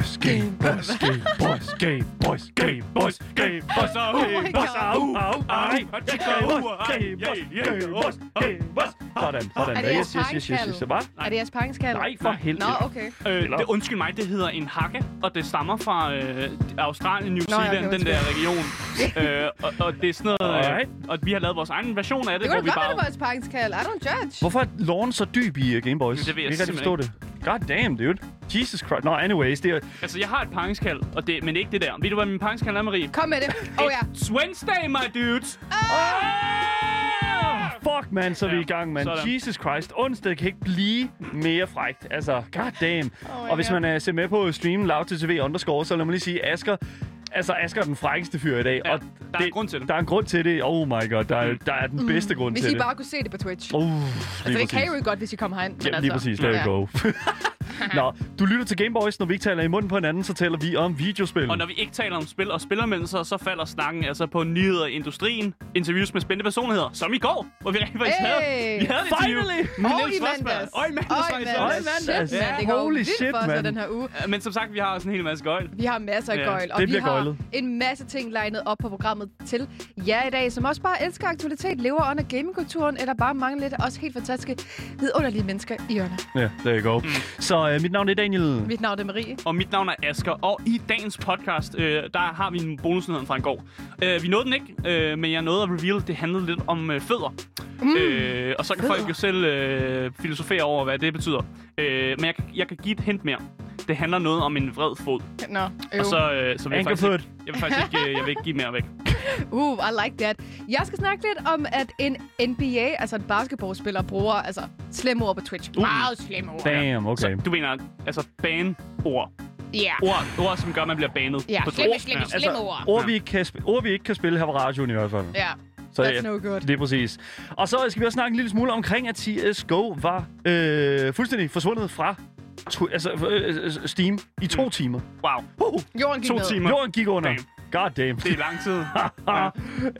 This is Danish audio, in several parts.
Boys, Game Boys, Game Boys, Game Boys, Game Boys, Game Boys, Oh my Game Boys, God. au, au, ej, Game Boys, Game Boys, Game Boys, Game Boys. Sådan, sådan. Er det jeres. Hvad? Er det jeres pangskald? Nej, for helvede. Nå, okay. Øh, det, undskyld mig, det hedder en hakke, og det stammer fra øh, Australien, New ja, Zealand, okay, den der region. øh, og, og det er sådan noget, Alright. øh, og vi har lavet vores egen version af det, Det kunne vi da godt være, bare... det var jeres pangskald. I don't judge. Hvorfor er loven så dyb i uh, Game Boys? Det ved jeg kan ikke forstå det. God damn, dude. Jesus Christ. Nå, anyways, det er... Altså, jeg har et pangskald, og det, men ikke det der. Ved du, hvad min pangskald er, Marie? Kom med det. Oh, ja. It's Wednesday, my dudes! Fuck, man, så er vi Ja, i gang, man. sådan. Jesus Christ. Onsdag kan ikke blive mere frægt. Altså, god damn. Oh og hvis man uh, ser med på streamen loud til TV underscore, så lad mig lige sige, Asger... Altså, Asger er den frækkeste fyr i dag. Ja, og der er en grund til det. Der er en grund til det. Oh my god, der er, der er den bedste grund Mm. Hvis til I det. bare kunne se det på Twitch. Uh, Altså, det kan I jo godt, hvis I kommer herind. men Ja, lige altså, præcis. There ja. go. Nå, du lytter til Gameboys. Når vi ikke taler i munden på hinanden, så taler vi om videospil. Og når vi ikke taler om spil og spillermeldelser, så falder snakken altså på nyheder i industrien, interviews med spændende personligheder, som i går, hvor vi rent faktisk Hey! havde, vi havde et Finally! med Og i mandags. Og i mandags. Og i mandags. også. Shit, man. Det går Holy vildt shit, for os den her uge. Men som sagt, vi har også en hel masse gøjl. Vi har masser af Ja, gøjl, og det vi har gøjlet. en masse ting legnet op på programmet til jer i dag, som også bare elsker aktualitet, lever under gamingkulturen, eller bare mangler lidt af os helt fantastiske, vidunderlige mennesker i ørerne. Ja, there you go. Mm. Så uh, mit navn er Daniel. Mit navn er Marie. Og mit navn er Asker, og i dagens podcast, øh, der har vi en bonusnyhed fra en går. Øh, vi nåede den ikke, øh, men jeg nåede at reveal, det handlede lidt om øh, fødder. Mm. Øh, og så kan folk jo selv øh, filosofere over, hvad det betyder. Øh, men jeg, kan- jeg kan give et hint mere. Det handler noget om en vred fod. Nå, øv. Og så, øh, så vil jeg faktisk, ikke, jeg vil faktisk ikke, øh, jeg vil ikke give mere væk. Uh, I like that. Jeg skal snakke lidt om, at en NBA, altså en basketballspiller, bruger altså slemme ord på Twitch. Uh. Meget slemme ord. Damn, okay. Så du mener, altså ban-ord. Ja. Ord, ord, som gør, at man bliver banet. Ja, på slemme, Twitch. slemme, Ja. slemme ord. ord, vi ikke kan, ord, vi ikke kan spille her på radioen i hvert fald. Ja, Så that's no good. Det er præcis. Og så skal vi også snakke en lille smule omkring, at CSGO var øh, fuldstændig forsvundet fra tw- altså, øh, øh, Steam i to Mm. timer. Wow, Jorden gik to ned. timer. Jorden gik under. Damn. God damn. Det er lang tid. Ja.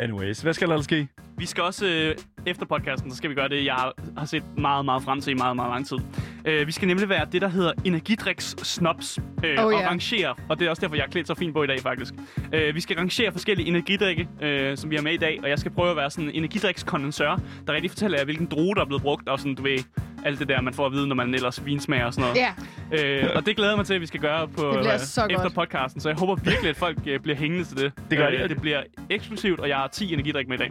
Anyways, hvad skal der ellers ske? Vi skal også, øh, efter podcasten, så skal vi gøre det, jeg har, har set meget, meget frem til i meget, meget lang tid. Øh, vi skal nemlig være det, der hedder energidriks snobs. Øh, Oh, og ja. rangere, og det er også derfor, jeg er klædt så fint på i dag, faktisk. Øh, vi skal rangere forskellige energidrikke, øh, som vi har med i dag, og jeg skal prøve at være sådan en energidrikskondensør, der rigtig fortæller jer, hvilken droge, der er blevet brugt, og sådan, du ved, alt det der, man får at vide, når man ellers vinsmager og sådan noget. Ja, Øh, og det glæder jeg mig til, at vi skal gøre på, Det øh, så efter godt. podcasten. Så jeg håber virkelig, at folk øh, bliver hængende til det. Det gør øh, de. Det bliver eksklusivt, og jeg har 10 energidrik med i dag.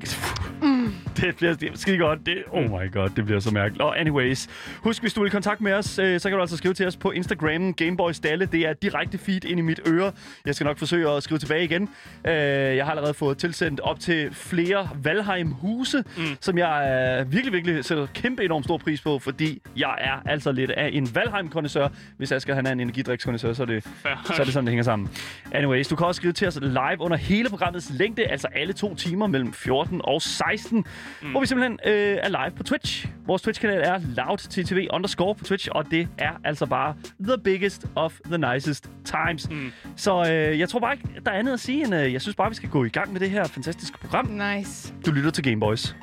Det bliver er skide godt. Det, oh my god, det bliver så mærkeligt. Og anyways, husk, hvis du vil i kontakt med os, øh, så kan du altså skrive til os på Instagram, Gameboys Dalle. Det er direkte feed ind i mit øre. Jeg skal nok forsøge at skrive tilbage igen. Øh, jeg har allerede fået tilsendt op til flere Valheim-huse, mm. som jeg øh, virkelig, virkelig sætter kæmpe enormt stor pris på, fordi jeg er altså lidt af en Valheim-kondensør. Hvis Asger han er en energidrikskondensør, så er det så er det sådan, det hænger sammen. Anyways, du kan også skrive til os live under hele programmets længde, altså alle to timer mellem 14 og 16, mm. hvor vi simpelthen øh, er live på Twitch. Vores Twitch-kanal er loudttv underscore på Twitch, og det er altså bare the biggest of the nicest times. Mm. Så øh, jeg tror bare ikke, der er andet at sige, end øh, jeg synes bare, vi skal gå i gang med det her fantastiske program. nice. Du lytter til Gameboys.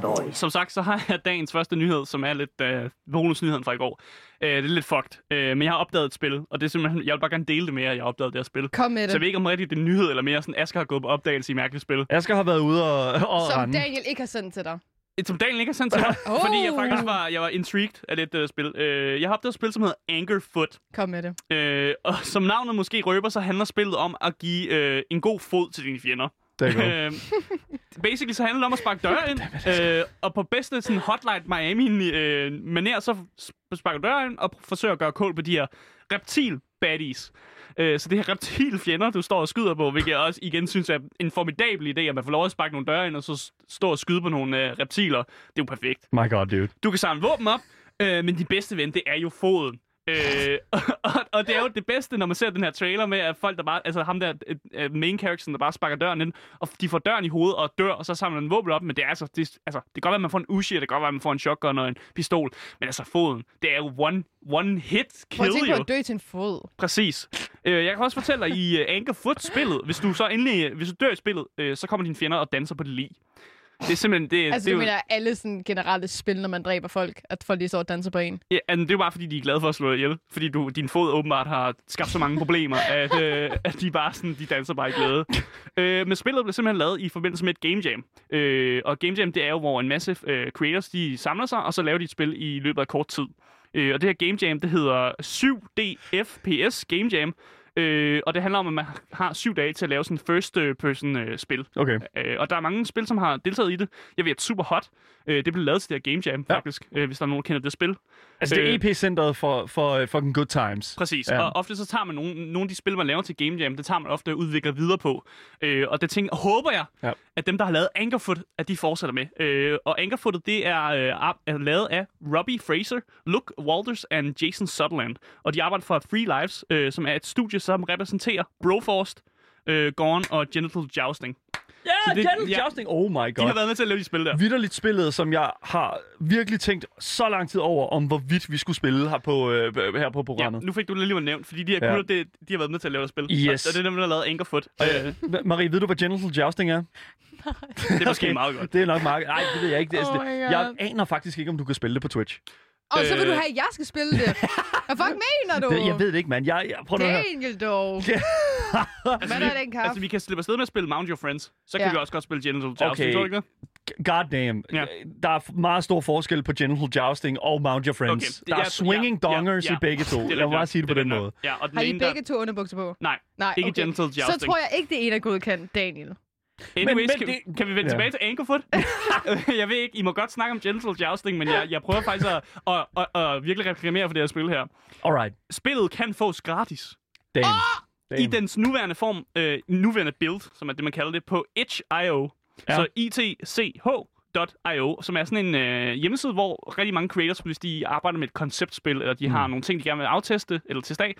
Gameboys. Som sagt, så har jeg dagens første nyhed, som er lidt øh, bonusnyheden fra i går. Øh, det er lidt fucked, øh, men jeg har opdaget et spil, og det er simpelthen, jeg vil bare gerne dele det med jer, at jeg har opdaget det her spil. Kom med Så det. jeg ved ikke, om rigtigt det er nyhed, eller mere sådan, Asger har gået på opdagelse i mærkeligt spil. Asger har været ude og, og Som rende. Daniel ikke har sendt til dig. Et som Daniel ikke har sendt til mig, Oh. fordi jeg faktisk var, jeg var intrigued af det uh, spil. Øh, jeg har opdaget et spil, som hedder Angerfoot. Kom med det. Øh, og som navnet måske røber, så handler spillet om at give øh, en god fod til dine fjender. Der. Øh, basically så handler det om at sparke døre ind, øh, og på bedste sådan hotline Miami øh, manér, så sp- sparker døre ind og forsøger at gøre kål på de her reptil baddies. Øh, så det her reptil fjender, du står og skyder på, hvilket jeg også igen synes er en formidabel idé, at man får lov at sparke nogle døre ind, og så stå og skyde på nogle øh, reptiler. Det er jo perfekt. My god, dude. Du kan samle våben op, øh, men din bedste ven, det er jo foden. Øh, og, og, det er jo det bedste, når man ser den her trailer med, at folk, der bare, altså ham der øh, main character, der bare sparker døren ind, og de får døren i hovedet og dør, og så samler en våben op, men det er altså, det, altså, det kan godt være, at man får en Uzi, og det kan godt være, at man får en shotgun og en pistol, men altså foden, det er jo one, one hit Prøv kill at tænke på at dø til en fod. Præcis. Øh, jeg kan også fortælle dig, i uh, Anchor Foot-spillet, hvis du så endelig, hvis du dør i spillet, øh, så kommer dine fjender og danser på det lig. Det er simpelthen, det, Altså, det, du er jo, mener alle sådan generelle spil, når man dræber folk, at folk lige står og danser på en. ja, altså, det er jo bare, fordi de er glade for at slå dig ihjel. Fordi du, din fod åbenbart har skabt så mange problemer, at, øh, at de bare sådan, de danser bare i glæde. øh, men spillet blev simpelthen lavet i forbindelse med et game jam. Øh, og game jam, det er jo, hvor en masse øh, creators, de samler sig, og så laver de et spil i løbet af kort tid. Øh, og det her game jam, det hedder 7DFPS Game Jam. Øh, og det handler om, at man har syv dage til at lave sådan first øh, person øh, spil. Okay. Øh, og der er mange spil, som har deltaget i det. Jeg ved, at Super Hot, øh, det blev lavet til det her Game Jam, Ja. faktisk, øh, hvis der er nogen, der kender det spil. Altså, det er Øh, EP-centret for, for uh, fucking good times. Præcis, Ja. og ofte så tager man nogle, nogle af de spil, man laver til Game Jam, det tager man ofte og udvikler videre på. Øh, og det tænker, håber jeg, Ja. at dem, der har lavet Anchorfoot, at de fortsætter med. Øh, og Anchorfootet, det er, øh, er lavet af Robbie Fraser, Luke Walters og Jason Sutherland. Og de arbejder for Free Lives, øh, som er et studie, som repræsenterer Broforce, øh, Gone og Genital Jousting. Ja, det- Genital ja. Jousting. Oh my De har god. været med til at lave de spil der. Vitterligt spillet, som jeg har virkelig tænkt så lang tid over, om hvorvidt vi skulle spille her på, øh, her på Ja, programmet. nu fik du det alligevel nævnt, fordi de her Ja. ja. gutter, det, de har været med til at lave det spil. Yes. Og, og det er dem, der har lavet Anchorfoot. Og, Øh, Marie, ved du, hvad Genital Jousting er? det er måske meget godt. Det er nok meget... Nej, det ved jeg ikke. Det, Oh altså, det, God. jeg aner faktisk ikke, om du kan spille det på Twitch. Og så vil du Øh. have, at jeg skal spille det. Hvad fuck mener du? Det, jeg ved det ikke, mand. Jeg, jeg prøver. Daniel dog. Altså, Hvad vi, er den kaffe? altså, vi kan slippe afsted med at spille Mount Your Friends. Så kan Ja. vi også godt spille Genital Jousting. Okay. Tror du ikke det? God damn. Ja. Der er meget stor forskel på Genital Jousting og Mount Your Friends. Okay, det- Der er ja, swinging ja, ja, dongers ja. i begge to. Det er Jeg rigtigt bare sige det på er den måde. Ja, og den Har I ene, der... begge to underbukser på? Nej, Nej, ikke okay. Genital Så Jousting. tror jeg ikke, det ene er godkendt, Daniel. Anyways, men kan, det- vi, kan vi vende Ja. tilbage til Anchorfoot? jeg ved ikke, I må godt snakke om Genital Jousting, men jeg, jeg prøver faktisk at, at, at, at virkelig reklamere for det her spil her. Alright. Spillet kan fås gratis. Damn. Ah! Damn. i dens nuværende form, øh, nuværende build, som er det, man kalder det, på itch.io. Ja. Så itch.io, som er sådan en øh, hjemmeside, hvor rigtig mange creators, hvis de arbejder med et konceptspil, eller de mm. har nogle ting, de gerne vil afteste eller teste af,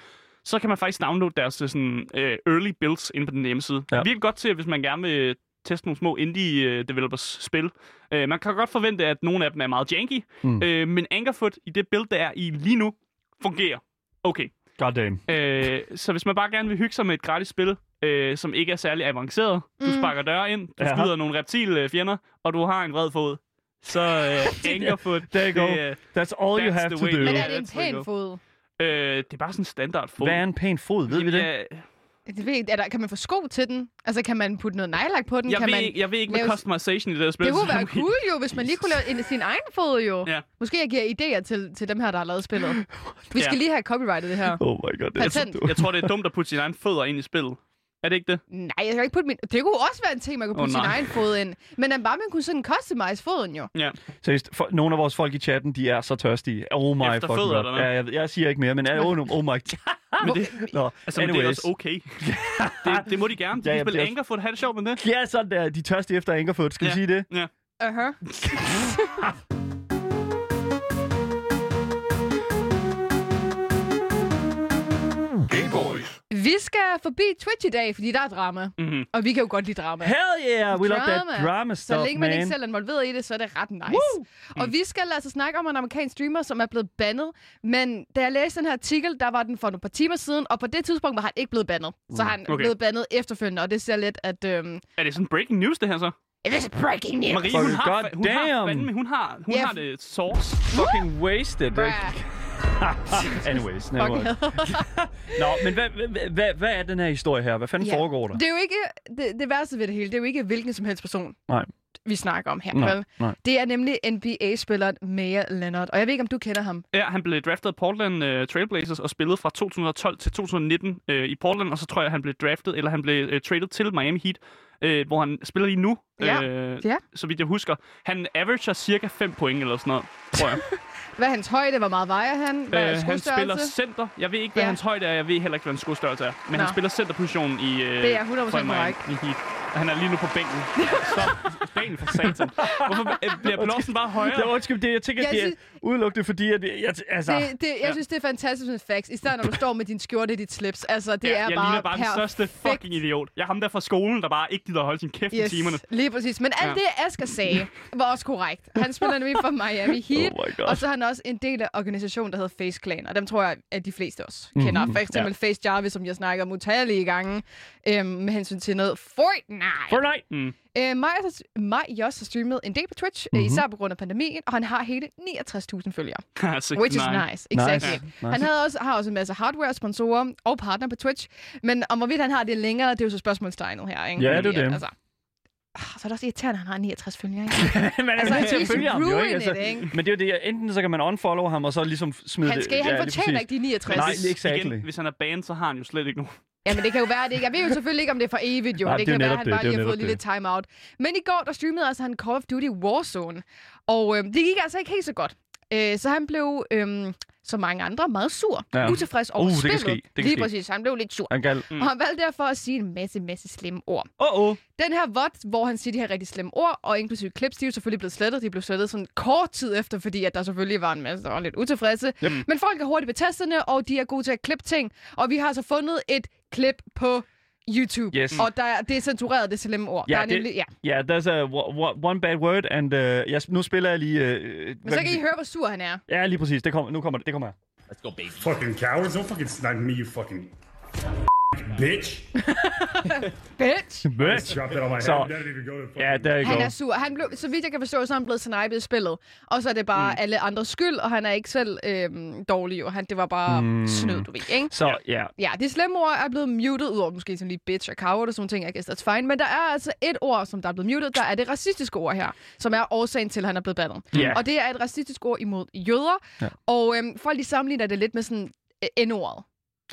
så kan man faktisk downloade deres øh, sådan, øh, early builds inde på den hjemmeside. Ja. Virkelig godt til, hvis man gerne vil teste nogle små indie-developers spil. Øh, man kan godt forvente, at nogle af dem er meget janky, Mm. øh, men Anchorfoot i det build, der er i lige nu, fungerer okay. God damn. Øh, så hvis man bare gerne vil hygge sig med et gratis spil, øh, som ikke er særlig avanceret, du Mm. sparker døre ind, du Ja. skyder nogle reptil fjender, og du har en vred fod, så øh, Angerfoot, There you go. det, øh, That's all you That's have the to do. Men er det en you pæn fod? Øh, det er bare sådan en standard fod. Hvad er en pæn fod? Ved vi det? Jeg, Det ved jeg, ikke. er der, kan man få sko til den? Altså, kan man putte noget nejlak på den? jeg, kan ved, man... ikke- jeg ved ikke med lave- customization i det her spil. Det kunne være cool jo, hvis man lige kunne lave en, sin egen fod jo. Ja. Måske jeg giver idéer til, til dem her, der har lavet spillet. Vi skal Ja. lige have copyrightet det her. Oh my god. Er Patent. dumt. Jeg tror, det er dumt at putte sine egne fødder ind i spillet. Er det ikke det? Nej, jeg skal ikke putte min... Det kunne også være en ting, man kunne putte oh, sin nej. egen fod ind. Men at bare man kunne sådan customize foden jo. Ja. Seriøst, for, nogle af vores folk i chatten, de er så tørstige. Oh my Efter fucking fødder, god. Ja, jeg, jeg siger ikke mere, men oh, no, oh my... Men det, Nå, altså, men det er også okay. det, det må de gerne. De Ja, ja, spille det er- Angerfoot, have det sjovt med det. Ja, sådan der. De tørstige efter Ankerfoot. Skal vi Ja. sige det? Ja. Uh-huh. Game Boys. Vi skal forbi Twitch i dag, fordi der er drama. Mm-hmm. Og vi kan jo godt lide drama. Hell yeah, we love that Drama. drama Så stuff, længe man man. ikke selv er involveret i det, så er det ret nice. Woo! Og vi skal altså snakke om en amerikansk streamer, som er blevet bandet. Men da jeg læste den her artikel, der var den for et par timer siden, og på det tidspunkt var han ikke blevet bandet. Så han Mm. Okay. blevet bandet efterfølgende, og det ser lidt, at... Øhm, Er det sådan breaking news, det her så? it is breaking news! Marie, hun har, god hun har, damn. fandme, hun har, hun Ja, har det source. Fucking wasted. Bruh. Anyways, never. Nå, men hvad, hvad, hvad, hvad er den her historie her? Hvad fanden Ja. foregår der? Det er jo ikke... Det, det værste ved det hele, det er jo ikke hvilken som helst person, Nej. vi snakker om her. Nej, vel? nej. Det er nemlig NBA-spilleren Maya Leonard. Og jeg ved ikke, om du kender ham. Ja, han blev draftet af Portland uh, Trailblazers og spillede fra 2012 til 2019 uh, i Portland, og så tror jeg, han blev draftet, eller han blev uh, traded til Miami Heat, uh, hvor han spiller lige nu, Ja, øh, ja. så vidt jeg husker. Han averager cirka 5 point eller sådan noget, tror jeg. Hvad er hans højde? Hvor meget vejer han? Hvad er Øh, han spiller center. Jeg ved ikke, hvad Ja. hans højde er. Jeg ved heller ikke, hvad hans skostørrelse er. Men Nå. han spiller centerposition i, øh, Det er 100% for Miami korrekt. i Heat. Han er lige nu på bænken. Stop. Bænken for satan. Hvorfor øh, bliver blåsen bare højere? Det er undskyld, det, jeg tænker, Jeg det er udelukkende fordi, at jeg, altså... Det, det, jeg Ja. synes, det er fantastisk med facts. Især når du står med din skjorte i dit slips. Altså, det ja, er jeg bare ligner bare den største perfekt. fucking idiot. Jeg er ham der fra skolen, der bare ikke gider at holde sin kæft Yes, i timerne. lige præcis. Men alt Ja. det, Asger sagde, var også korrekt. Han spiller nemlig for Miami Heat, Oh my God. og så er han også en del af organisationen, der hedder Face Clan, og dem tror jeg, at de fleste også kender. Mhm, For eksempel Face Jarvis, som jeg snakker om utallige gange, øhm, med hensyn til noget Fortnite. Fortnite! Mm. Øh, Maj, har- Maj Joss har streamet en del på Twitch, Mhm. mm-hmm. især på grund af pandemien, og han har hele 69.000 følgere. Altså, Which is nice, exactly. Nice. Han havde også, har også en masse hardware-sponsorer og partner på Twitch, men om hvorvidt han har det længere, det er jo så spørgsmålstegnet her, ikke? Ja, det er det. Altså, ah, så er det også irriterende, at han har 69 følgere, ikke? men Altså, altså, he's jeg følger ham jo, ikke? Altså, it, ikke? Men det er jo det, enten så kan man unfollow ham, og så ligesom smide Han, det... skal, han lige fortjener ikke de 69. Nej, hvis, exactly. igen, hvis han er banned, så har han jo slet ikke nogen. Jamen, det kan jo være, det ikke... Jeg ved jo selvfølgelig ikke, om det er for evigt, jo. Nej, det det kan være, at han bare lige har fået netop lidt timeout. Men i går, der streamede altså han Call of Duty Warzone. Og øh, det gik altså ikke helt så godt. Øh, så han blev, øh, som mange andre, meget sur. Ja. Ja. Utilfreds over Uh, det kan spillet. ske, det kan Lige ske. præcis. Han blev lidt sur. Han kan... Mm. Og han valgte derfor at sige en masse, masse slemme ord. Oh, oh. Den her VOD, hvor han siger de her rigtig slemme ord, og inklusive clips, de er jo selvfølgelig blevet slettet. De blev slettet sådan kort tid efter, fordi at der selvfølgelig var en masse, der var lidt utilfredse. Yep. Men folk er hurtigt ved testerne, og de er gode til at klippe ting. Og vi har så fundet et klip på YouTube. Yes. Og der, er- det er censureret, det slemme ord. Ja, der er det- nemlig, ja. Ja, yeah, there's a one, bad word, and uh, jeg, nu spiller jeg lige... Uh, Men så kan I høre, hvor sur han er. Ja, lige præcis. Det kommer, nu kommer det. Det kommer her. Fucking cowards, don't fucking snipe me, you fucking bitch. Bitch! Bitch. Fucking... Ja, der Han er sur. Han blev, så vidt jeg kan forstå, så er han blevet snipet i spillet. Og så er det bare mm. alle andres skyld, og han er ikke selv øhm, dårlig. Jo. Han, det var bare mm. snød, du ved, ikke? Så, ja. Ja, de slemme ord er blevet muted, udover måske sådan lige bitch og coward og sådan ting, I guess that's fine. Men der er altså et ord, som der er blevet muted, der er det racistiske ord her, som er årsagen til, at han er blevet bandet. Ja. Og det er et racistisk ord imod jøder, Ja. og øhm, folk de sammenligner det lidt med sådan øh,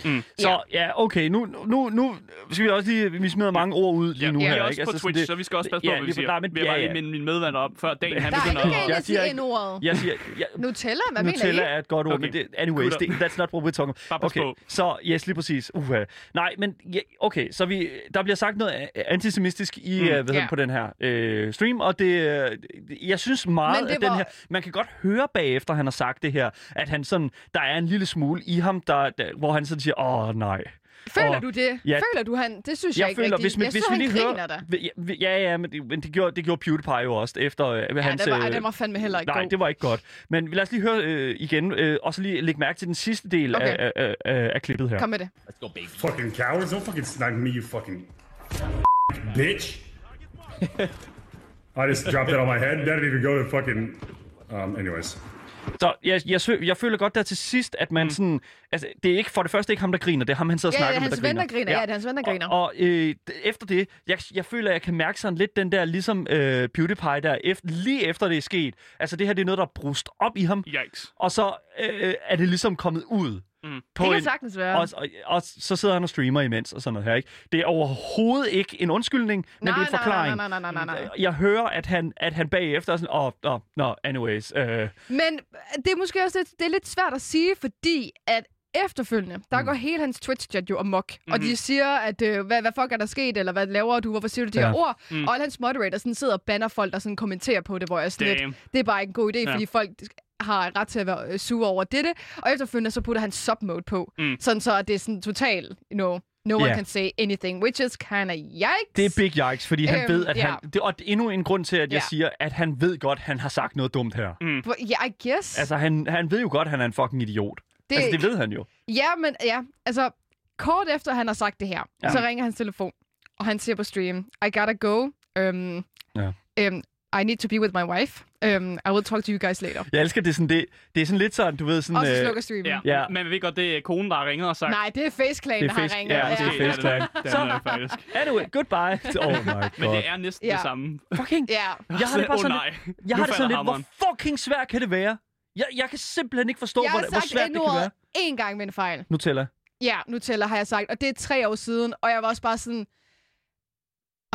N-ordet. Så, ja, okay. Nu, nu, nu skal vi også lige... Vi smider mange ord ud lige nu vi her, er også ikke? på sådan Twitch, det- så vi skal også passe på, Ja, hvad vi siger. nej, men- vi har ja, bare ja. mindet min medvand op, før dagen han Der er begynder ikke at... galt Jeg at sige siger ikke- N-ordet. Jeg siger... Jeg, Nutella? Hvad mener Nutella I? er et godt ord, Okay. men det, anyways, det, that's not what we're talking about. Okay, på. så yes, lige præcis. Uh, nej, men ja, okay, så vi, der bliver sagt noget antisemitisk i, mm. uh, hvad Ja. det, på den her øh, stream, og det, øh, jeg synes meget, Men det at den her, man kan godt høre bagefter, han har sagt det her, at han sådan, der er en lille smule i ham, der, der hvor han sådan siger, åh nej. Føler Og- du det? Ja. Føler du han? Det synes jeg, Jeg ikke føler, rigtigt. hvis, man, jeg hvis synes, vi han lige griner hører... der. Ja, ja, men, det, men det, gjorde, det gjorde PewDiePie jo også efter øh, Ja, hans... det var, øh, var fandme heller ikke Nej, god. det var ikke godt. Men lad os lige høre øh, igen, øh, og så lige lægge mærke til den sidste del Okay. af, af, af, af klippet her. Kom med det. Fucking cowards, don't fucking snipe me, you fucking bitch. I just dropped that on my head. That didn't even go to fucking... Um, anyways. Så jeg, jeg, jeg føler godt der til sidst, at man sådan... Altså, det er ikke for det første ikke ham, der griner. Det er ham, han sidder og Ja, snakker er med, der der griner. Ja, det er hans ven, der griner. Og, og øh, efter det, jeg, jeg føler, at jeg kan mærke sådan lidt den der, ligesom øh, PewDiePie der, efter, lige efter det er sket. Altså, det her det er noget, der er brust op i ham. Yikes. Og så øh, er det ligesom kommet ud. Mm. På Det kan en, sagtens være. og, og, og så sidder han og streamer imens og sådan noget her, ikke? Det er overhovedet ikke en undskyldning, men Nej, det er en nej, forklaring. nej, nej, nej, nej, nej. Jeg hører, at han, at han bagefter er sådan, åh, oh, no, no, anyways. Øh, Men det er måske også lidt, det er lidt svært at sige, fordi at efterfølgende, der Mm. går hele hans Twitch-chat jo amok. Mm-hmm. Og Mhm. de siger, at øh, hvad, hvad fuck er der sket, eller hvad laver du, hvorfor siger du de Ja. her ord? Mm. Og alle hans moderators sådan sidder og banner folk, der sådan kommenterer på det, hvor jeg er sådan lidt, det er bare ikke en god idé, Ja. fordi folk har ret til at være øh, sure over dette. Og efterfølgende så putter han sub-mode på, Mm. sådan så at det er sådan totalt, you know, no one Ja. can say anything, which is kind of yikes. det er big yikes, fordi han Øhm, ved, at ja. han... Det, og endnu en grund til, at jeg siger, at han ved godt, at han har sagt noget dumt her. Ja, I guess. Altså, han, han ved jo godt, at han er en fucking idiot. Det... Altså, det ved han jo. Ja, men ja, altså, kort efter han har sagt det her, Ja. så ringer hans telefon, og han siger på stream, I gotta go. Um, Ja. um, I need to be with my wife. Um, I will talk to you guys later. Jeg elsker det sådan, det, det er sådan lidt sådan, du ved, sådan... Og så øh, slukker streamen. Ja. Ja. Men vi ved godt, det er konen, der har ringet og sagt... Nej, det er FaceClan, er der har Face- ringet. ja, det er Måske Face- det. FaceTime. Det Så- er det faktisk. Anyway, goodbye. Oh my god. Men det er næsten Ja. det samme. Fucking... Ja. Jeg har det bare sådan nej. lidt, jeg har det sådan lidt, hvor fucking svært kan det være? Jeg, jeg kan simpelthen ikke forstå, hvor, har hvor svært det kan være. én gang med en fejl. Nutella. Ja, Nutella har jeg sagt, og det er tre år siden, og jeg var også bare sådan,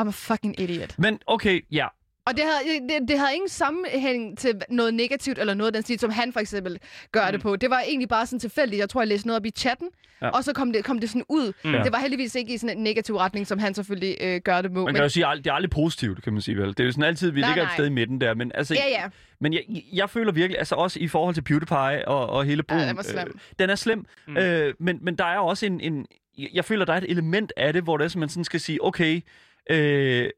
I'm a fucking idiot. Men okay, ja. Og det havde, det, det havde ingen sammenhæng til noget negativt eller noget den stil, som han for eksempel gør mm. det på. Det var egentlig bare sådan tilfældigt. Jeg tror, jeg læste noget op i chatten, Ja. ja. og så kom det, kom det sådan ud. Ja. Mm. Det var heldigvis ikke i sådan en negativ retning, som han selvfølgelig øh, gør det på. Man kan jo sige, at det er aldrig positivt, kan man sige vel. Det er jo sådan altid, vi Nej, ligger et nej. sted i midten der. Men, altså, Ja, ja. men jeg, jeg føler virkelig, altså også i forhold til PewDiePie og, og hele brugen. den var slem. den er slem. Mm. Øh, men, men der er også en, en... Jeg føler, der er et element af det, hvor det er, man sådan skal sige, okay, øh,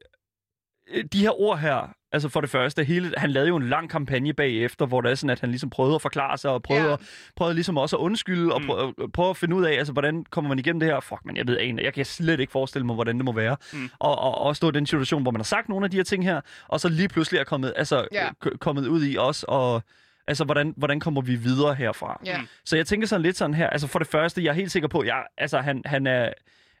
de her ord her, altså for det første, hele, han lavede jo en lang kampagne bagefter, hvor det er sådan, at han ligesom prøvede at forklare sig, og prøvede, Ja. ja. prøvede ligesom også at undskylde, og prøve, prøve at finde ud af, altså, hvordan kommer man igennem det her? Fuck, man, jeg ved ikke, jeg kan slet ikke forestille mig, hvordan det må være. Mm. Og, og, og stå i den situation, hvor man har sagt nogle af de her ting her, og så lige pludselig er kommet, altså, Ja. k- kommet ud i os, og altså, hvordan, hvordan kommer vi videre herfra? Ja. Så jeg tænker sådan lidt sådan her, altså for det første, jeg er helt sikker på, jeg, altså han, han er,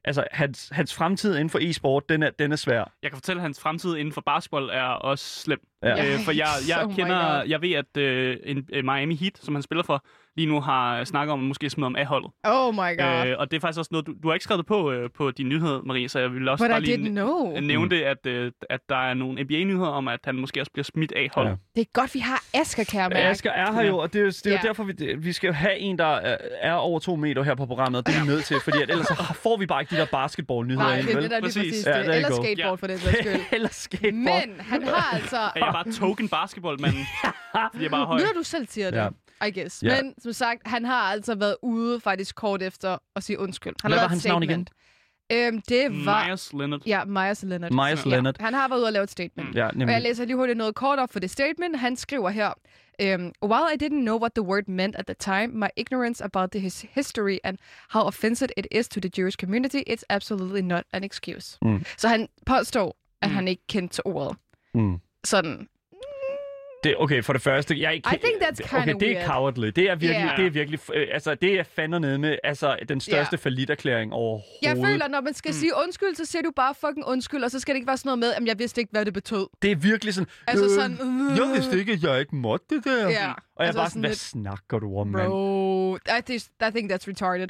altså hans, hans fremtid inden for e-sport, den er, den er svær. Jeg kan fortælle, at hans fremtid inden for basketball er også slem. Ja. Øh, for jeg, jeg Oh kender, jeg ved, at øh, en, øh, Miami Heat, som han spiller for, lige nu har snakket om at måske smide om A-holdet. Oh my god. Øh, og det er faktisk også noget, du, du har ikke skrevet det på, øh, på din nyhed, Marie, så jeg vil også But bare lige know. nævne det, at, øh, at der er nogle NBA-nyheder om, at han måske også bliver smidt af holdet. Ja. Det er godt, vi har Asger, Ja. mærke. Asger er her jo, og det er, jo- det er jo Ja. derfor, vi, det- vi skal jo have en, der er, er over to meter her på programmet, og det er vi nødt til, fordi at ellers så får vi bare ikke de der basketball-nyheder Nej, ind, det er det, der er lige Præcis. præcis Ja, det. you Eller skateboard Ja. for den sags skyld. Eller skateboard. Men han har altså... Er bare token basketballmand? fordi jeg er bare høj. Nu når du selv siger det, Ja. I guess. Ja. Men som sagt, han har altså været ude faktisk kort efter at sige undskyld. Han Hvad har var hans navn igen? statement. Øhm, det var... Myers Leonard. Ja, Myers Leonard. Myers ja. Leonard. Han har været ude og lave et statement. Ja, Og jeg nemlig. læser lige hurtigt noget kort op for det statement. Han skriver her, um, While I didn't know what the word meant at the time, my ignorance about the his history and how offensive it is to the Jewish community, it's absolutely not an excuse. Mm. Så han påstår, at Mm. han ikke kendte til ordet. Mm. Sådan. Det, okay, for det første, jeg ikke... I think that's kinda Okay, det er cowardly. Det er virkelig, Yeah. det er virkelig, øh, altså, det er fandme nede med, altså, den største Ja. falliterklæring overhovedet. Jeg føler, når man skal mm. sige undskyld, så siger du bare fucking undskyld, og så skal det ikke være sådan noget med, at jeg vidste ikke, hvad det betød. Det er virkelig sådan, Altså øh, sådan, øh. jeg vidste ikke, at jeg ikke måtte det der. Ja, Og jeg er altså bare sådan, sådan hvad lidt- snakker du om, mand? Bro, I think, I think that's retarded.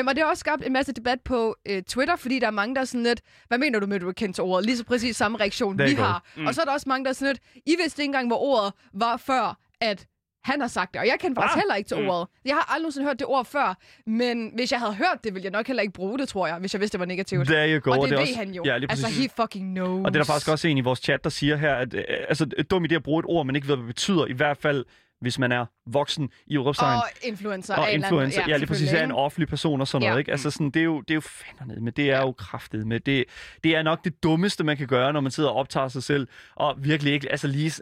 Um, og det har også skabt en masse debat på uh, Twitter, fordi der er mange, der er sådan lidt, hvad mener du med, at du kendt til ordet? Lige så præcis samme reaktion, vi har. Mm. Og så er der også mange, der er sådan lidt, I vidste ikke engang, hvor ordet var før, at han har sagt det. Og jeg kender faktisk Ah. heller ikke til Mm. ordet. Jeg har aldrig nogensinde hørt det ord før, men hvis jeg havde hørt det, ville jeg nok heller ikke bruge det, tror jeg, hvis jeg vidste, det var negativt. There you go. og det, er ved også, han jo. Ja, lige altså, he fucking knows. Og det er der faktisk også en i vores chat, der siger her, at øh, altså, det dum idé at bruge et ord, man ikke ved, hvad det betyder. I hvert fald, hvis man er voksen i udråbstegn. Og influencer. og influencer, ja, lige præcis, er en offentlig person og sådan Ja. noget, ikke? Altså sådan, det er jo, det er jo fandme men det er jo kraftet med. Det, det er nok det dummeste, man kan gøre, når man sidder og optager sig selv, og virkelig ikke, altså lige,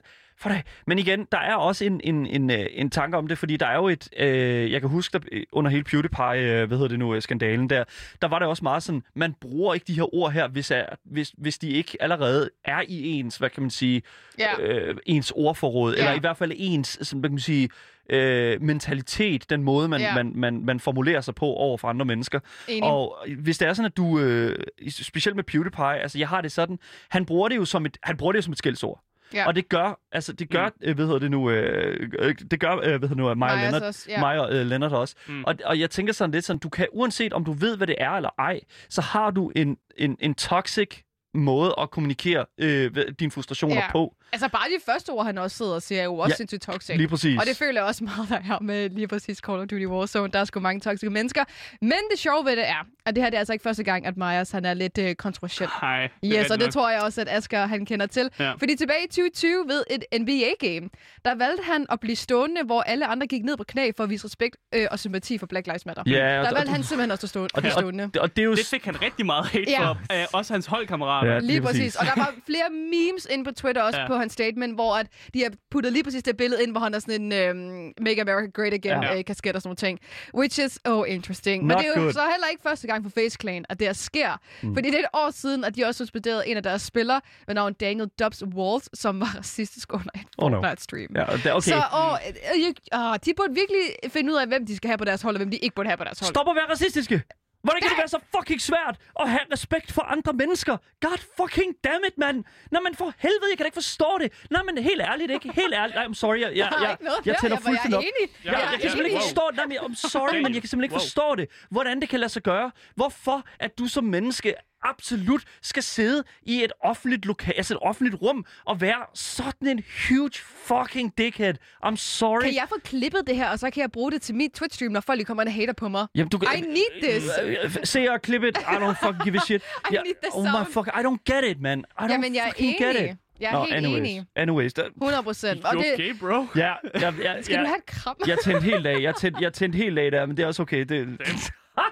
for dig. Men igen, der er også en, en, en, øh, en tanke om det, fordi der er jo et, øh, jeg kan huske, der, øh, under hele PewDiePie, øh, hvad hedder det nu, øh, skandalen der, der var det også meget sådan, man bruger ikke de her ord her, hvis, er, hvis, hvis de ikke allerede er i ens, hvad kan man sige, Ja. øh, ens ordforråd, Ja. eller i hvert fald ens, sådan, hvad kan man sige, øh, mentalitet, den måde, man, Ja. man, man, man formulerer sig på over for andre mennesker. Enig. Og hvis det er sådan, at du, øh, specielt med PewDiePie, altså jeg har det sådan, han bruger det jo som et, han bruger det jo som et skældsord. Ja. Og det gør, altså det gør, mm. hvad hedder det nu, øh, øh, det gør, øh, hvad hedder nu, Maja Myers Leonard, også, ja. og øh, Leonard også. Mm. Og, og jeg tænker sådan lidt sådan, du kan, uanset om du ved, hvad det er eller ej, så har du en, en, en toxic måde at kommunikere øh, dine frustrationer Ja. på. Altså bare de første ord, han også sidder og siger, er jo også Ja, sindssygt toxic. Lige præcis. Og det føler jeg også meget, der er med lige præcis Call of Duty Warzone. Der er sgu mange toxiske mennesker. Men det sjove ved det er, at det her det er altså ikke første gang, at Myers han er lidt øh, kontroversiel. Hej. Yes, og det tror tror jeg også, at Asger han kender til. Ja. Fordi tilbage i 2020 ved et NBA-game, der valgte han at blive stående, hvor alle andre gik ned på knæ for at vise respekt øh, og sympati for Black Lives Matter. Ja, Der valgte og- han simpelthen også at stå, og, det, stående. og, og det er jo... Det fik han rigtig meget hate Ja. for. Øh, også hans holdkammerater. Ja. Lige lige præcis. præcis. Og der var flere memes inde på Twitter også ja. på hans statement, hvor at de har puttet lige præcis det billede ind, hvor han har sådan en øhm, Make America Great Again Ja. øh, kasket og sådan nogle ting. Which is oh interesting. Men Not det er jo good. så heller ikke første gang for Face Clan, at det her sker. Mm. Fordi det er et år siden, at de også suspenderede en af deres spillere ved navn Daniel Dubs Walls, som var racistisk under et Oh, no. Fortnite-stream. Ja, og det, okay. Så åh, øh, øh, åh, de burde virkelig finde ud af, hvem de skal have på deres hold, og hvem de ikke burde have på deres hold. Stop at være racistiske! Hvordan kan det være så fucking svært at have respekt for andre mennesker? God fucking damn it, mand! Nå, men for helvede, jeg kan da ikke forstå det. Nå, men helt ærligt, ikke? Helt ærligt. Nej, I'm sorry, jeg, jeg, jeg, jeg der. tænder Jeg var- jeg er fuldstændig op. Jeg, Jeg kan simpelthen ikke forstå det. Nej, men I'm sorry, men jeg kan simpelthen ikke forstå det. Hvordan det kan lade sig gøre. Hvorfor at du som menneske absolut skal sidde i et offentligt lokal, altså et offentligt rum, og være sådan en huge fucking dickhead. I'm sorry. Kan jeg få klippet det her, og så kan jeg bruge det til mit Twitch-stream, når folk lige kommer og hater på mig? Jamen, du, I need this. Uh, se og klippe it. I don't fucking give a shit. I need the oh my fuck, I don't get it, man. I don't Jamen, jeg er fucking get it. Jeg er Nå, helt anyways. enig. Anyways, der, 100 procent. Det, okay, bro? ja, ja, ja, skal ja, du have et kram? Jeg tændte helt af. Jeg tændte, jeg tændte helt af der, men det er også okay. Det,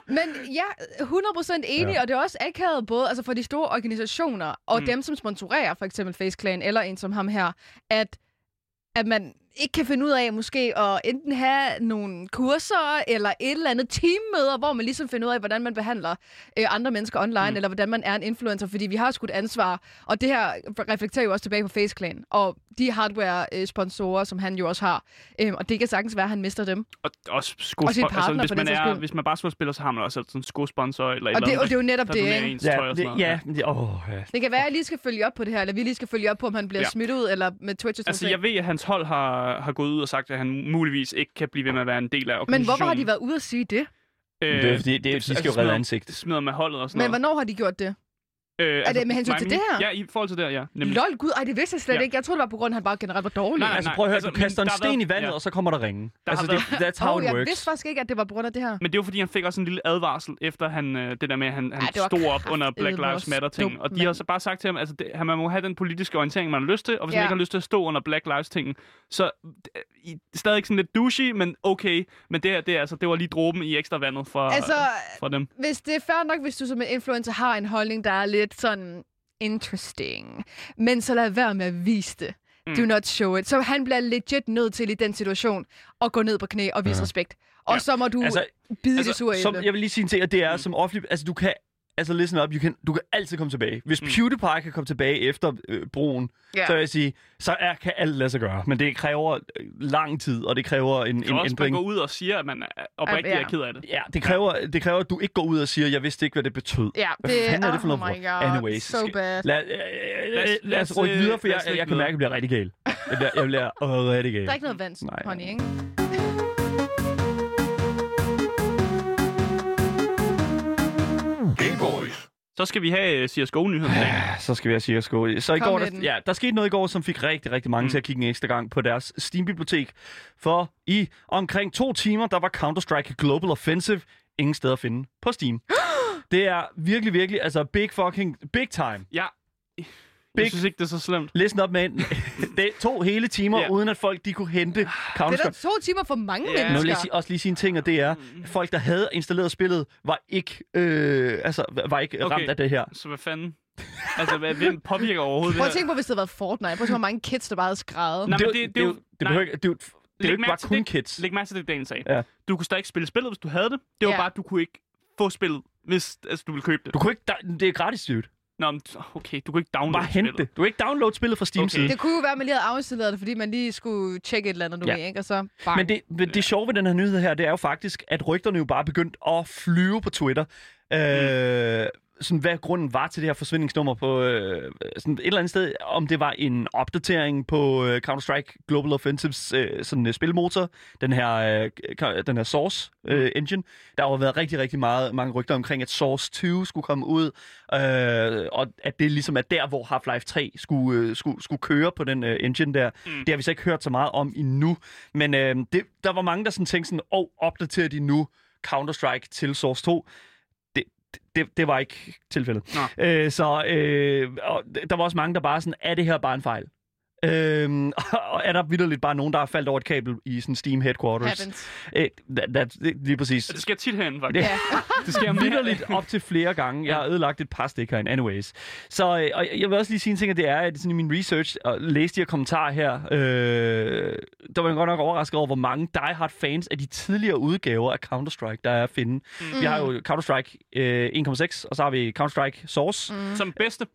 Men jeg er 100% enig, Ja. ja. og det er også akavet både altså for de store organisationer og mm. dem, som sponsorerer for eksempel Face Clan eller en som ham her, at, at man ikke kan finde ud af måske at enten have nogle kurser eller et eller andet teammøder, hvor man ligesom finder ud af, hvordan man behandler øh, andre mennesker online, Mm. eller hvordan man er en influencer, fordi vi har skudt ansvar, og det her reflekterer jo også tilbage på Face Clan, og de hardware-sponsorer, som han jo også har, øh, og det kan sagtens være, at han mister dem. Og også Og sin skosponsor. Altså, partner, hvis, for man er, skyld. hvis man bare spiller, så har man også sådan en skosponsor eller et Og det, og det er jo netop det, ikke? ens tøj ja, og det, sådan ja, det, åh, ja. Det kan være, at jeg lige skal følge op på det her, eller vi lige skal følge op på, om han bliver Ja. smidt ud, eller med Twitch og Altså, jeg ved, at hans hold har, har gået ud og sagt, at han muligvis ikke kan blive ved med at være en del af Men organisationen. hvorfor har de været ude at sige det? Øh, Det er fordi, det, er- de skal jo altså, redde ansigt. Smider med holdet og sådan Men noget. hvornår har de gjort det? Øh, det med hensyn til det her? Ja, i forhold til det her, ja. Nemlig. Lol, gud, ej, det vidste jeg slet Ja. ikke. Jeg troede, det var på grund af, at han bare generelt var dårlig. Nej, nej, Altså prøv at høre, altså, du kaster en sten været- i vandet, ja. og så kommer der ringe. Der Altså, har det, that's how oh, it jeg works. vidste faktisk ikke, at det var på grund af det her. Men det var fordi, han fik også en lille advarsel, efter han, øh, det der med, at han, han var stod op under Black Lives Matter-ting. Og de har så bare sagt til ham, altså, det, han man må have den politiske orientering, man har lyst til, og hvis man Ja. ikke har lyst til at stå under Black Lives-tingen, så øh, i, stadig sådan lidt douchey, men okay. Men det, er- det, er, altså, det var lige dråben i ekstra vandet for, Altså, for dem. hvis det er fair nok, hvis du som en influencer har en holdning, der er lidt sådan interesting, men så lad være med at vise det. Mm. Do not show it. Så han bliver legit nødt til i den situation at gå ned på knæ og vise Ja. respekt. Og Ja. så må du Altså, bide altså, det sure Som, jeg vil lige sige en ting, at det er Mm. som offentlig... Altså, du kan... Altså, listen up, you can, du kan altid komme tilbage. Hvis Mm. PewDiePie kan komme tilbage efter øh, broen, Ja. så vil jeg sige, så er, kan alt lade sig gøre. Men det kræver øh, lang tid, og det kræver en, kan en også ændring. gå ud og sige, at man er oprigtigt Ja. er ked af det. Ja, det kræver, det kræver, at du ikke går ud og siger, jeg vidste ikke, hvad det betød. Ja, Hvad det fanden er det for oh noget? god, Anyways, so bad. Lad, øh, Lad os- lad, lad os rykke videre, for øh, jeg, jeg, jeg kan mærke, at jeg bliver rigtig gal. Jeg bliver, jeg bliver øh, rigtig gal. Der er ikke noget vand, honey, ikke? Så skal vi have CSGO-nyheden. Ja, så skal vi have CSGO. Så i Kom går, der, den. ja, der skete noget i går, som fik rigtig, rigtig mange mm. til at kigge en ekstra gang på deres Steam-bibliotek. For i omkring to timer, der var Counter-Strike Global Offensive ingen steder at finde på Steam. det er virkelig, virkelig, altså big fucking, big time. Ja. Big- Jeg synes ikke, det er så slemt. Listen up, man. det tog hele timer, yeah. uden at folk de kunne hente Det er da to timer for mange Ja. ja. Nu vil mennesker. jeg sige, også lige sige en ting, og det er, folk, der havde installeret spillet, var ikke, øh, altså, var ikke Okay. ramt af det her. Så hvad fanden? Altså, hvad, hvem påvirker overhovedet Prøv at tænke på, hvis det havde været Fortnite. Prøv at tænke, hvor mange kids, der bare havde skrevet. Nej, det, men det, det- det, det er det, behøver ikke, det, er jo- det er jo ikke bare kun det. kids. Læg mærke til det, Daniel sagde. Ja. Du kunne stadig spille spillet, hvis du havde det. Det var Ja. bare, at du kunne ikke få spillet, hvis altså, du ville købe det. Du kunne ikke, da- det er gratis, dude. Nå, men, okay, du kunne ikke downloade Bare hente spillet. det. Du kan ikke downloade spillet fra Steam Okay. side. Det kunne jo være, at man lige havde afstilleret det, fordi man lige skulle tjekke et eller andet, du Ja. ja. ved, ikke? Og så bang. Men det, men det sjove ved den her nyhed her, det er jo faktisk, at rygterne jo bare begyndt at flyve på Twitter. Øh, sådan, hvad grunden var til det her forsvindingsnummer på øh, sådan et eller andet sted. Om det var en opdatering på øh, Counter-Strike Global Offensives øh, sådan, øh, spilmotor. Den her, øh, den her Source øh, engine. Der har jo været rigtig, rigtig meget, mange rygter omkring, at Source 2 skulle komme ud. Øh, og at det ligesom er der, hvor Half-Life 3 skulle, øh, skulle, skulle køre på den øh, engine der. Mm. Det har vi så ikke hørt så meget om endnu. Men øh, det, der var mange, der sådan tænkte sådan, åh, oh, opdaterer de nu Counter-Strike til Source 2? Det, det, var ikke tilfældet. Øh, så øh, og der var også mange, der bare sådan, er det her bare en fejl? Øhm, og er der vidderligt bare nogen, der har faldt over et kabel i sådan Steam headquarters? Happens. Øh, that, that, det, lige præcis. Det sker tit herinde, faktisk. Ja. Det sker. Vidderligt op til flere gange. Jeg har ødelagt et par stik herinde. Anyways. Så øh, og jeg vil også lige sige en ting, at det er, at sådan i min research, og læse de her kommentarer her, øh, der var jeg godt nok overrasket over, hvor mange diehard fans af de tidligere udgaver af Counter-Strike, der er at finde. Mm. Vi har jo Counter-Strike øh, 1.6, og så har vi Counter-Strike Source. Mm. Som bedste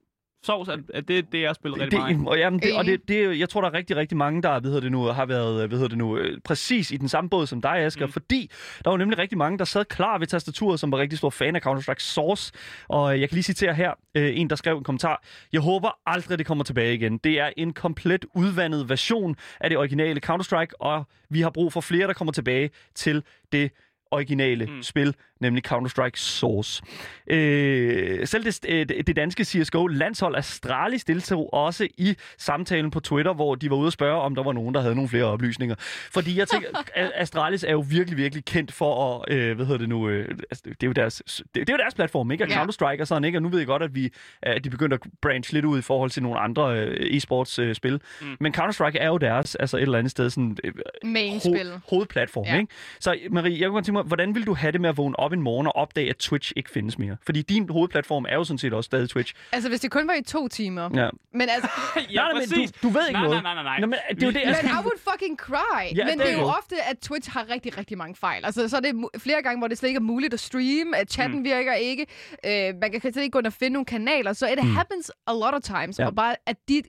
sovs, at, at det, det er jeg spillet rigtig meget. Det, og, jamen, det, og det, det, er jo- jeg tror, der er rigtig, rigtig mange, der hvad hedder det nu, har været hvad hedder det nu, øh, præcis i den samme båd som dig, Asger, Mm. mm. fordi der var nemlig rigtig mange, der sad klar ved tastaturet, som var rigtig stor fan af Counter-Strike Source. Og øh, jeg kan lige citere her øh, en, der skrev en kommentar. Jeg håber aldrig, det kommer tilbage igen. Det er en komplet udvandet version af det originale Counter-Strike, og vi har brug for flere, der kommer tilbage til det originale mm. spil, nemlig Counter-Strike Source. Øh, selv det, øh, det danske CSGO-landshold Astralis deltog også i samtalen på Twitter, hvor de var ude og spørge, om der var nogen, der havde nogle flere oplysninger. Fordi jeg tænker, Astralis er jo virkelig, virkelig kendt for at, øh, hvad hedder det nu, øh, altså, det, er jo deres, det, det er jo deres platform, ikke? Og Ja. Counter-Strike og sådan, ikke? Og nu ved jeg godt, at, vi, at de begynder at branche lidt ud i forhold til nogle andre øh, e-sports øh, spil. Mm. Men Counter-Strike er jo deres, altså et eller andet sted, sådan, øh, Main-spil. ho- hovedplatform, Ja. ikke? Så Marie, jeg kunne godt tænke mig, hvordan vil du have det med at vågne op en morgen og opdage, at Twitch ikke findes mere? Fordi din hovedplatform er jo sådan set også stadig Twitch. Altså, hvis det kun var i to timer. Ja. Men altså, ja, nej, nej, men du, du ved ikke nej, noget. Nej, nej, nej, nej. Nå, men det er jo det, jeg Men. I would fucking cry. Ja, men det det er jo jo. ofte, at Twitch har rigtig, rigtig mange fejl. Altså, så er det flere gange, hvor det slet ikke er muligt at streame, at chatten mm. virker ikke, øh, man kan slet ikke gå ind og finde nogle kanaler, så it mm. happens a lot of times. Ja. Og bare, at dit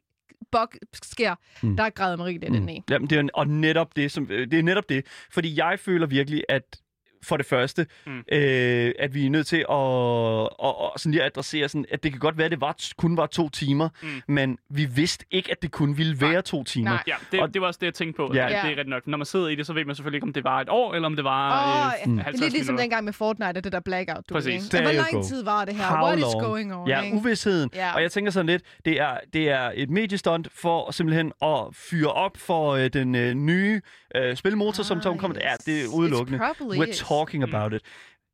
bug sker, mm. der græder Marie lidt mm. ind i. Jamen, det er, og netop det, som, øh, det er netop det. Fordi jeg føler virkelig, at for det første, mm. øh, at vi er nødt til at, at, at sådan lige adressere, sådan, at det kan godt være, at det var, kun var to timer, mm. men vi vidste ikke, at det kun ville være to timer. Nej. Ja, det, Og- det var også det, jeg tænkte på. Ja. Ja. Det er rigtigt nok. Når man sidder i det, så ved man selvfølgelig ikke, om det var et år, eller om det var Åh, øh, ja. det 50 er lidt ligesom minutter. dengang med Fortnite, og det der blackout, du Præcis. ved, Hvor lang tid var det her? How What is long? going on? Ja, ikke? uvidsheden. Ja. Og jeg tænker sådan lidt, det er, det er et mediestunt for simpelthen at fyre op for øh, den øh, nye øh, spilmotor, som som kommer. Ja, det er udelukkende. We're is. Talking about it.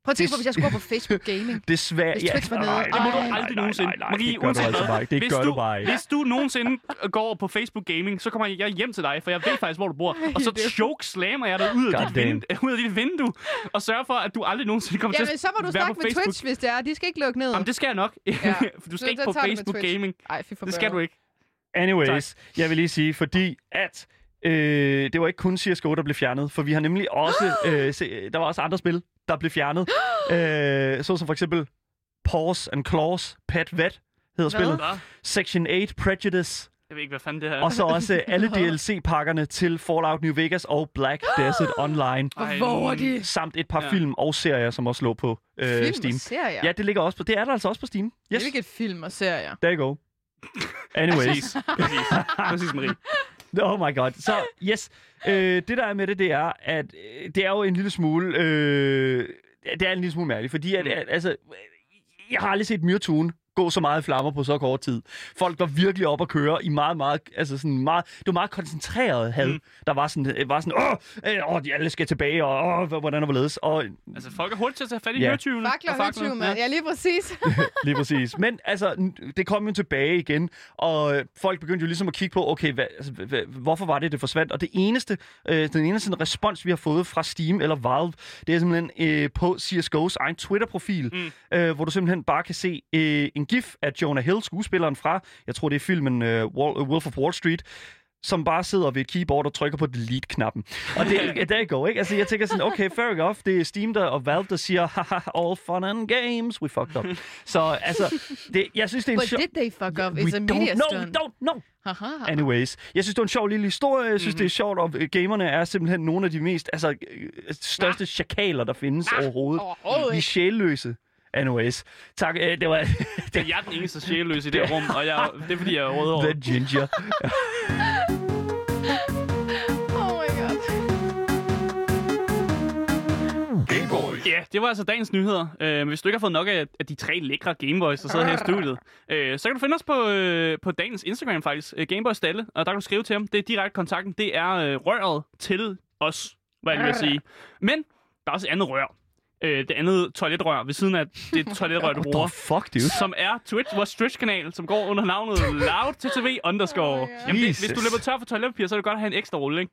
Prøv at tænke på, hvis jeg skulle på Facebook Gaming. Desværre. Hvis Twitch var nede. nej, Det må du aldrig nogensinde. Nej, nej, Marie, det gør du altså bare ikke. Det hvis gør du, du bare ikke. Hvis du nogensinde går på Facebook Gaming, så kommer jeg hjem til dig, for jeg ved faktisk, hvor du bor. Og så choke slammer jeg dig ud af, dit vindue, ud af dit vindue, og sørger for, at du aldrig nogensinde kommer Jamen, til så må du at være snakke på med Facebook. Twitch, hvis det er. De skal ikke lukke ned. Jamen, det skal jeg nok. Ja. For du Så- skal ikke så på du med Facebook. Gaming. Ej, fy for Det skal du ikke. Anyways, jeg vil lige sige, fordi at øh, det var ikke kun CSGO, der blev fjernet, for vi har nemlig også, øh, se, der var også andre spil, der blev fjernet. øh, så som for eksempel Paws and Claws, Pet Vet hedder spillet. Hvad? Section 8, Prejudice, Jeg ved ikke, hvad fanden det her er. og så også alle DLC-pakkerne til Fallout New Vegas og Black Desert Online. Ej, Hvor våger de? Samt et par Ja. film og serier, som også lå på øh, Film Steam. og serier? Ja, det ligger også på, det er der altså også på Steam. Det Yes, er ikke et film og serier. there you go. Anyways. Præcis, præcis. Præcis, Marie. Oh my god. Så yes, øh, det der er med det, det er, at øh, det er jo en lille smule, øh, det er en lille smule mærkeligt, fordi at, Mm. at, altså, jeg har aldrig set Myrtune gå så meget i flammer på så kort tid. Folk var virkelig op at køre i meget, meget, altså sådan meget, det var meget koncentreret had. Mm. Der var sådan, øh, var sådan, åh, øh, åh, de alle skal tilbage, og åh, hvordan og hvorledes. Og Altså, folk er hurtigt til at tage fat i Ja. yeah. hørtyvene. Fakler og høtyv, mand. Ja, lige præcis. Lige præcis. Men altså, det kom jo tilbage igen, og øh, folk begyndte jo ligesom at kigge på, okay, hvad, altså, hva- hva- hvorfor var det, det forsvandt? Og det eneste, øh, den eneste respons, vi har fået fra Steam eller Valve, det er simpelthen øh, på CSGO's egen Twitter-profil, mm. øh, hvor du simpelthen bare kan se øh, en gif af Jonah Hill, skuespilleren fra, jeg tror det er filmen øh, Wall, Wolf of Wall Street, som bare sidder ved et keyboard og trykker på delete-knappen. Og det, der går, ikke? Altså, jeg tænker sådan, okay, fair enough, det er Steam der, og Valve, der siger, haha, all fun and games, we fucked up. Så altså, det, jeg synes, det er en But sjov... did they fuck up? We It's a media don't stunt. don't know. Haha. Anyways, jeg synes, det er en sjov lille historie. Jeg synes, mm-hmm. det er sjovt, og øh, gamerne er simpelthen nogle af de mest, altså, øh, største chakaler, der findes overhovedet. Overhovedet Vi er sjælløse. Anyways, tak. Øh, det var Det jeg er den eneste sjælløse i det rum, og jeg, det er fordi, jeg er rødhåret. The Ginger. Oh. Ja, det var altså dagens nyheder. Øh, hvis du ikke har fået nok af, af de tre lækre Gameboys, der sidder her i studiet, øh, så kan du finde os på, øh, på dagens Instagram faktisk, øh, Gameboys Stalle, og der kan du skrive til ham. Det er direkte kontakten. Det er øh, røret til os, hvad jeg vil sige. Men der er også et andet rør. Øh, det andet toiletrør ved siden af det toiletrør, du bruger. fuck, dude? Som er Twitch, vores Twitch-kanal, som går under navnet loudttv underscore. Oh God. Jamen, det, hvis du løber tør for toiletpapir, så er det godt at have en ekstra rulle, ikke?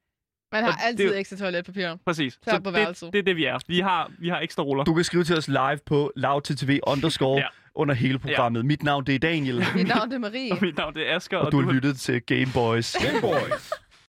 Man Og har det altid jo- ekstra toiletpapir. Præcis. Klar på det, værelset. det er det, vi er. Vi har, vi har ekstra ruller. Du kan skrive til os live på loudttv underscore Ja. under hele programmet. Ja. Mit navn, det er Daniel. Mit navn det er Marie. Og mit navn det er Asger, og du har lyttet til Game Boys. Game Boys.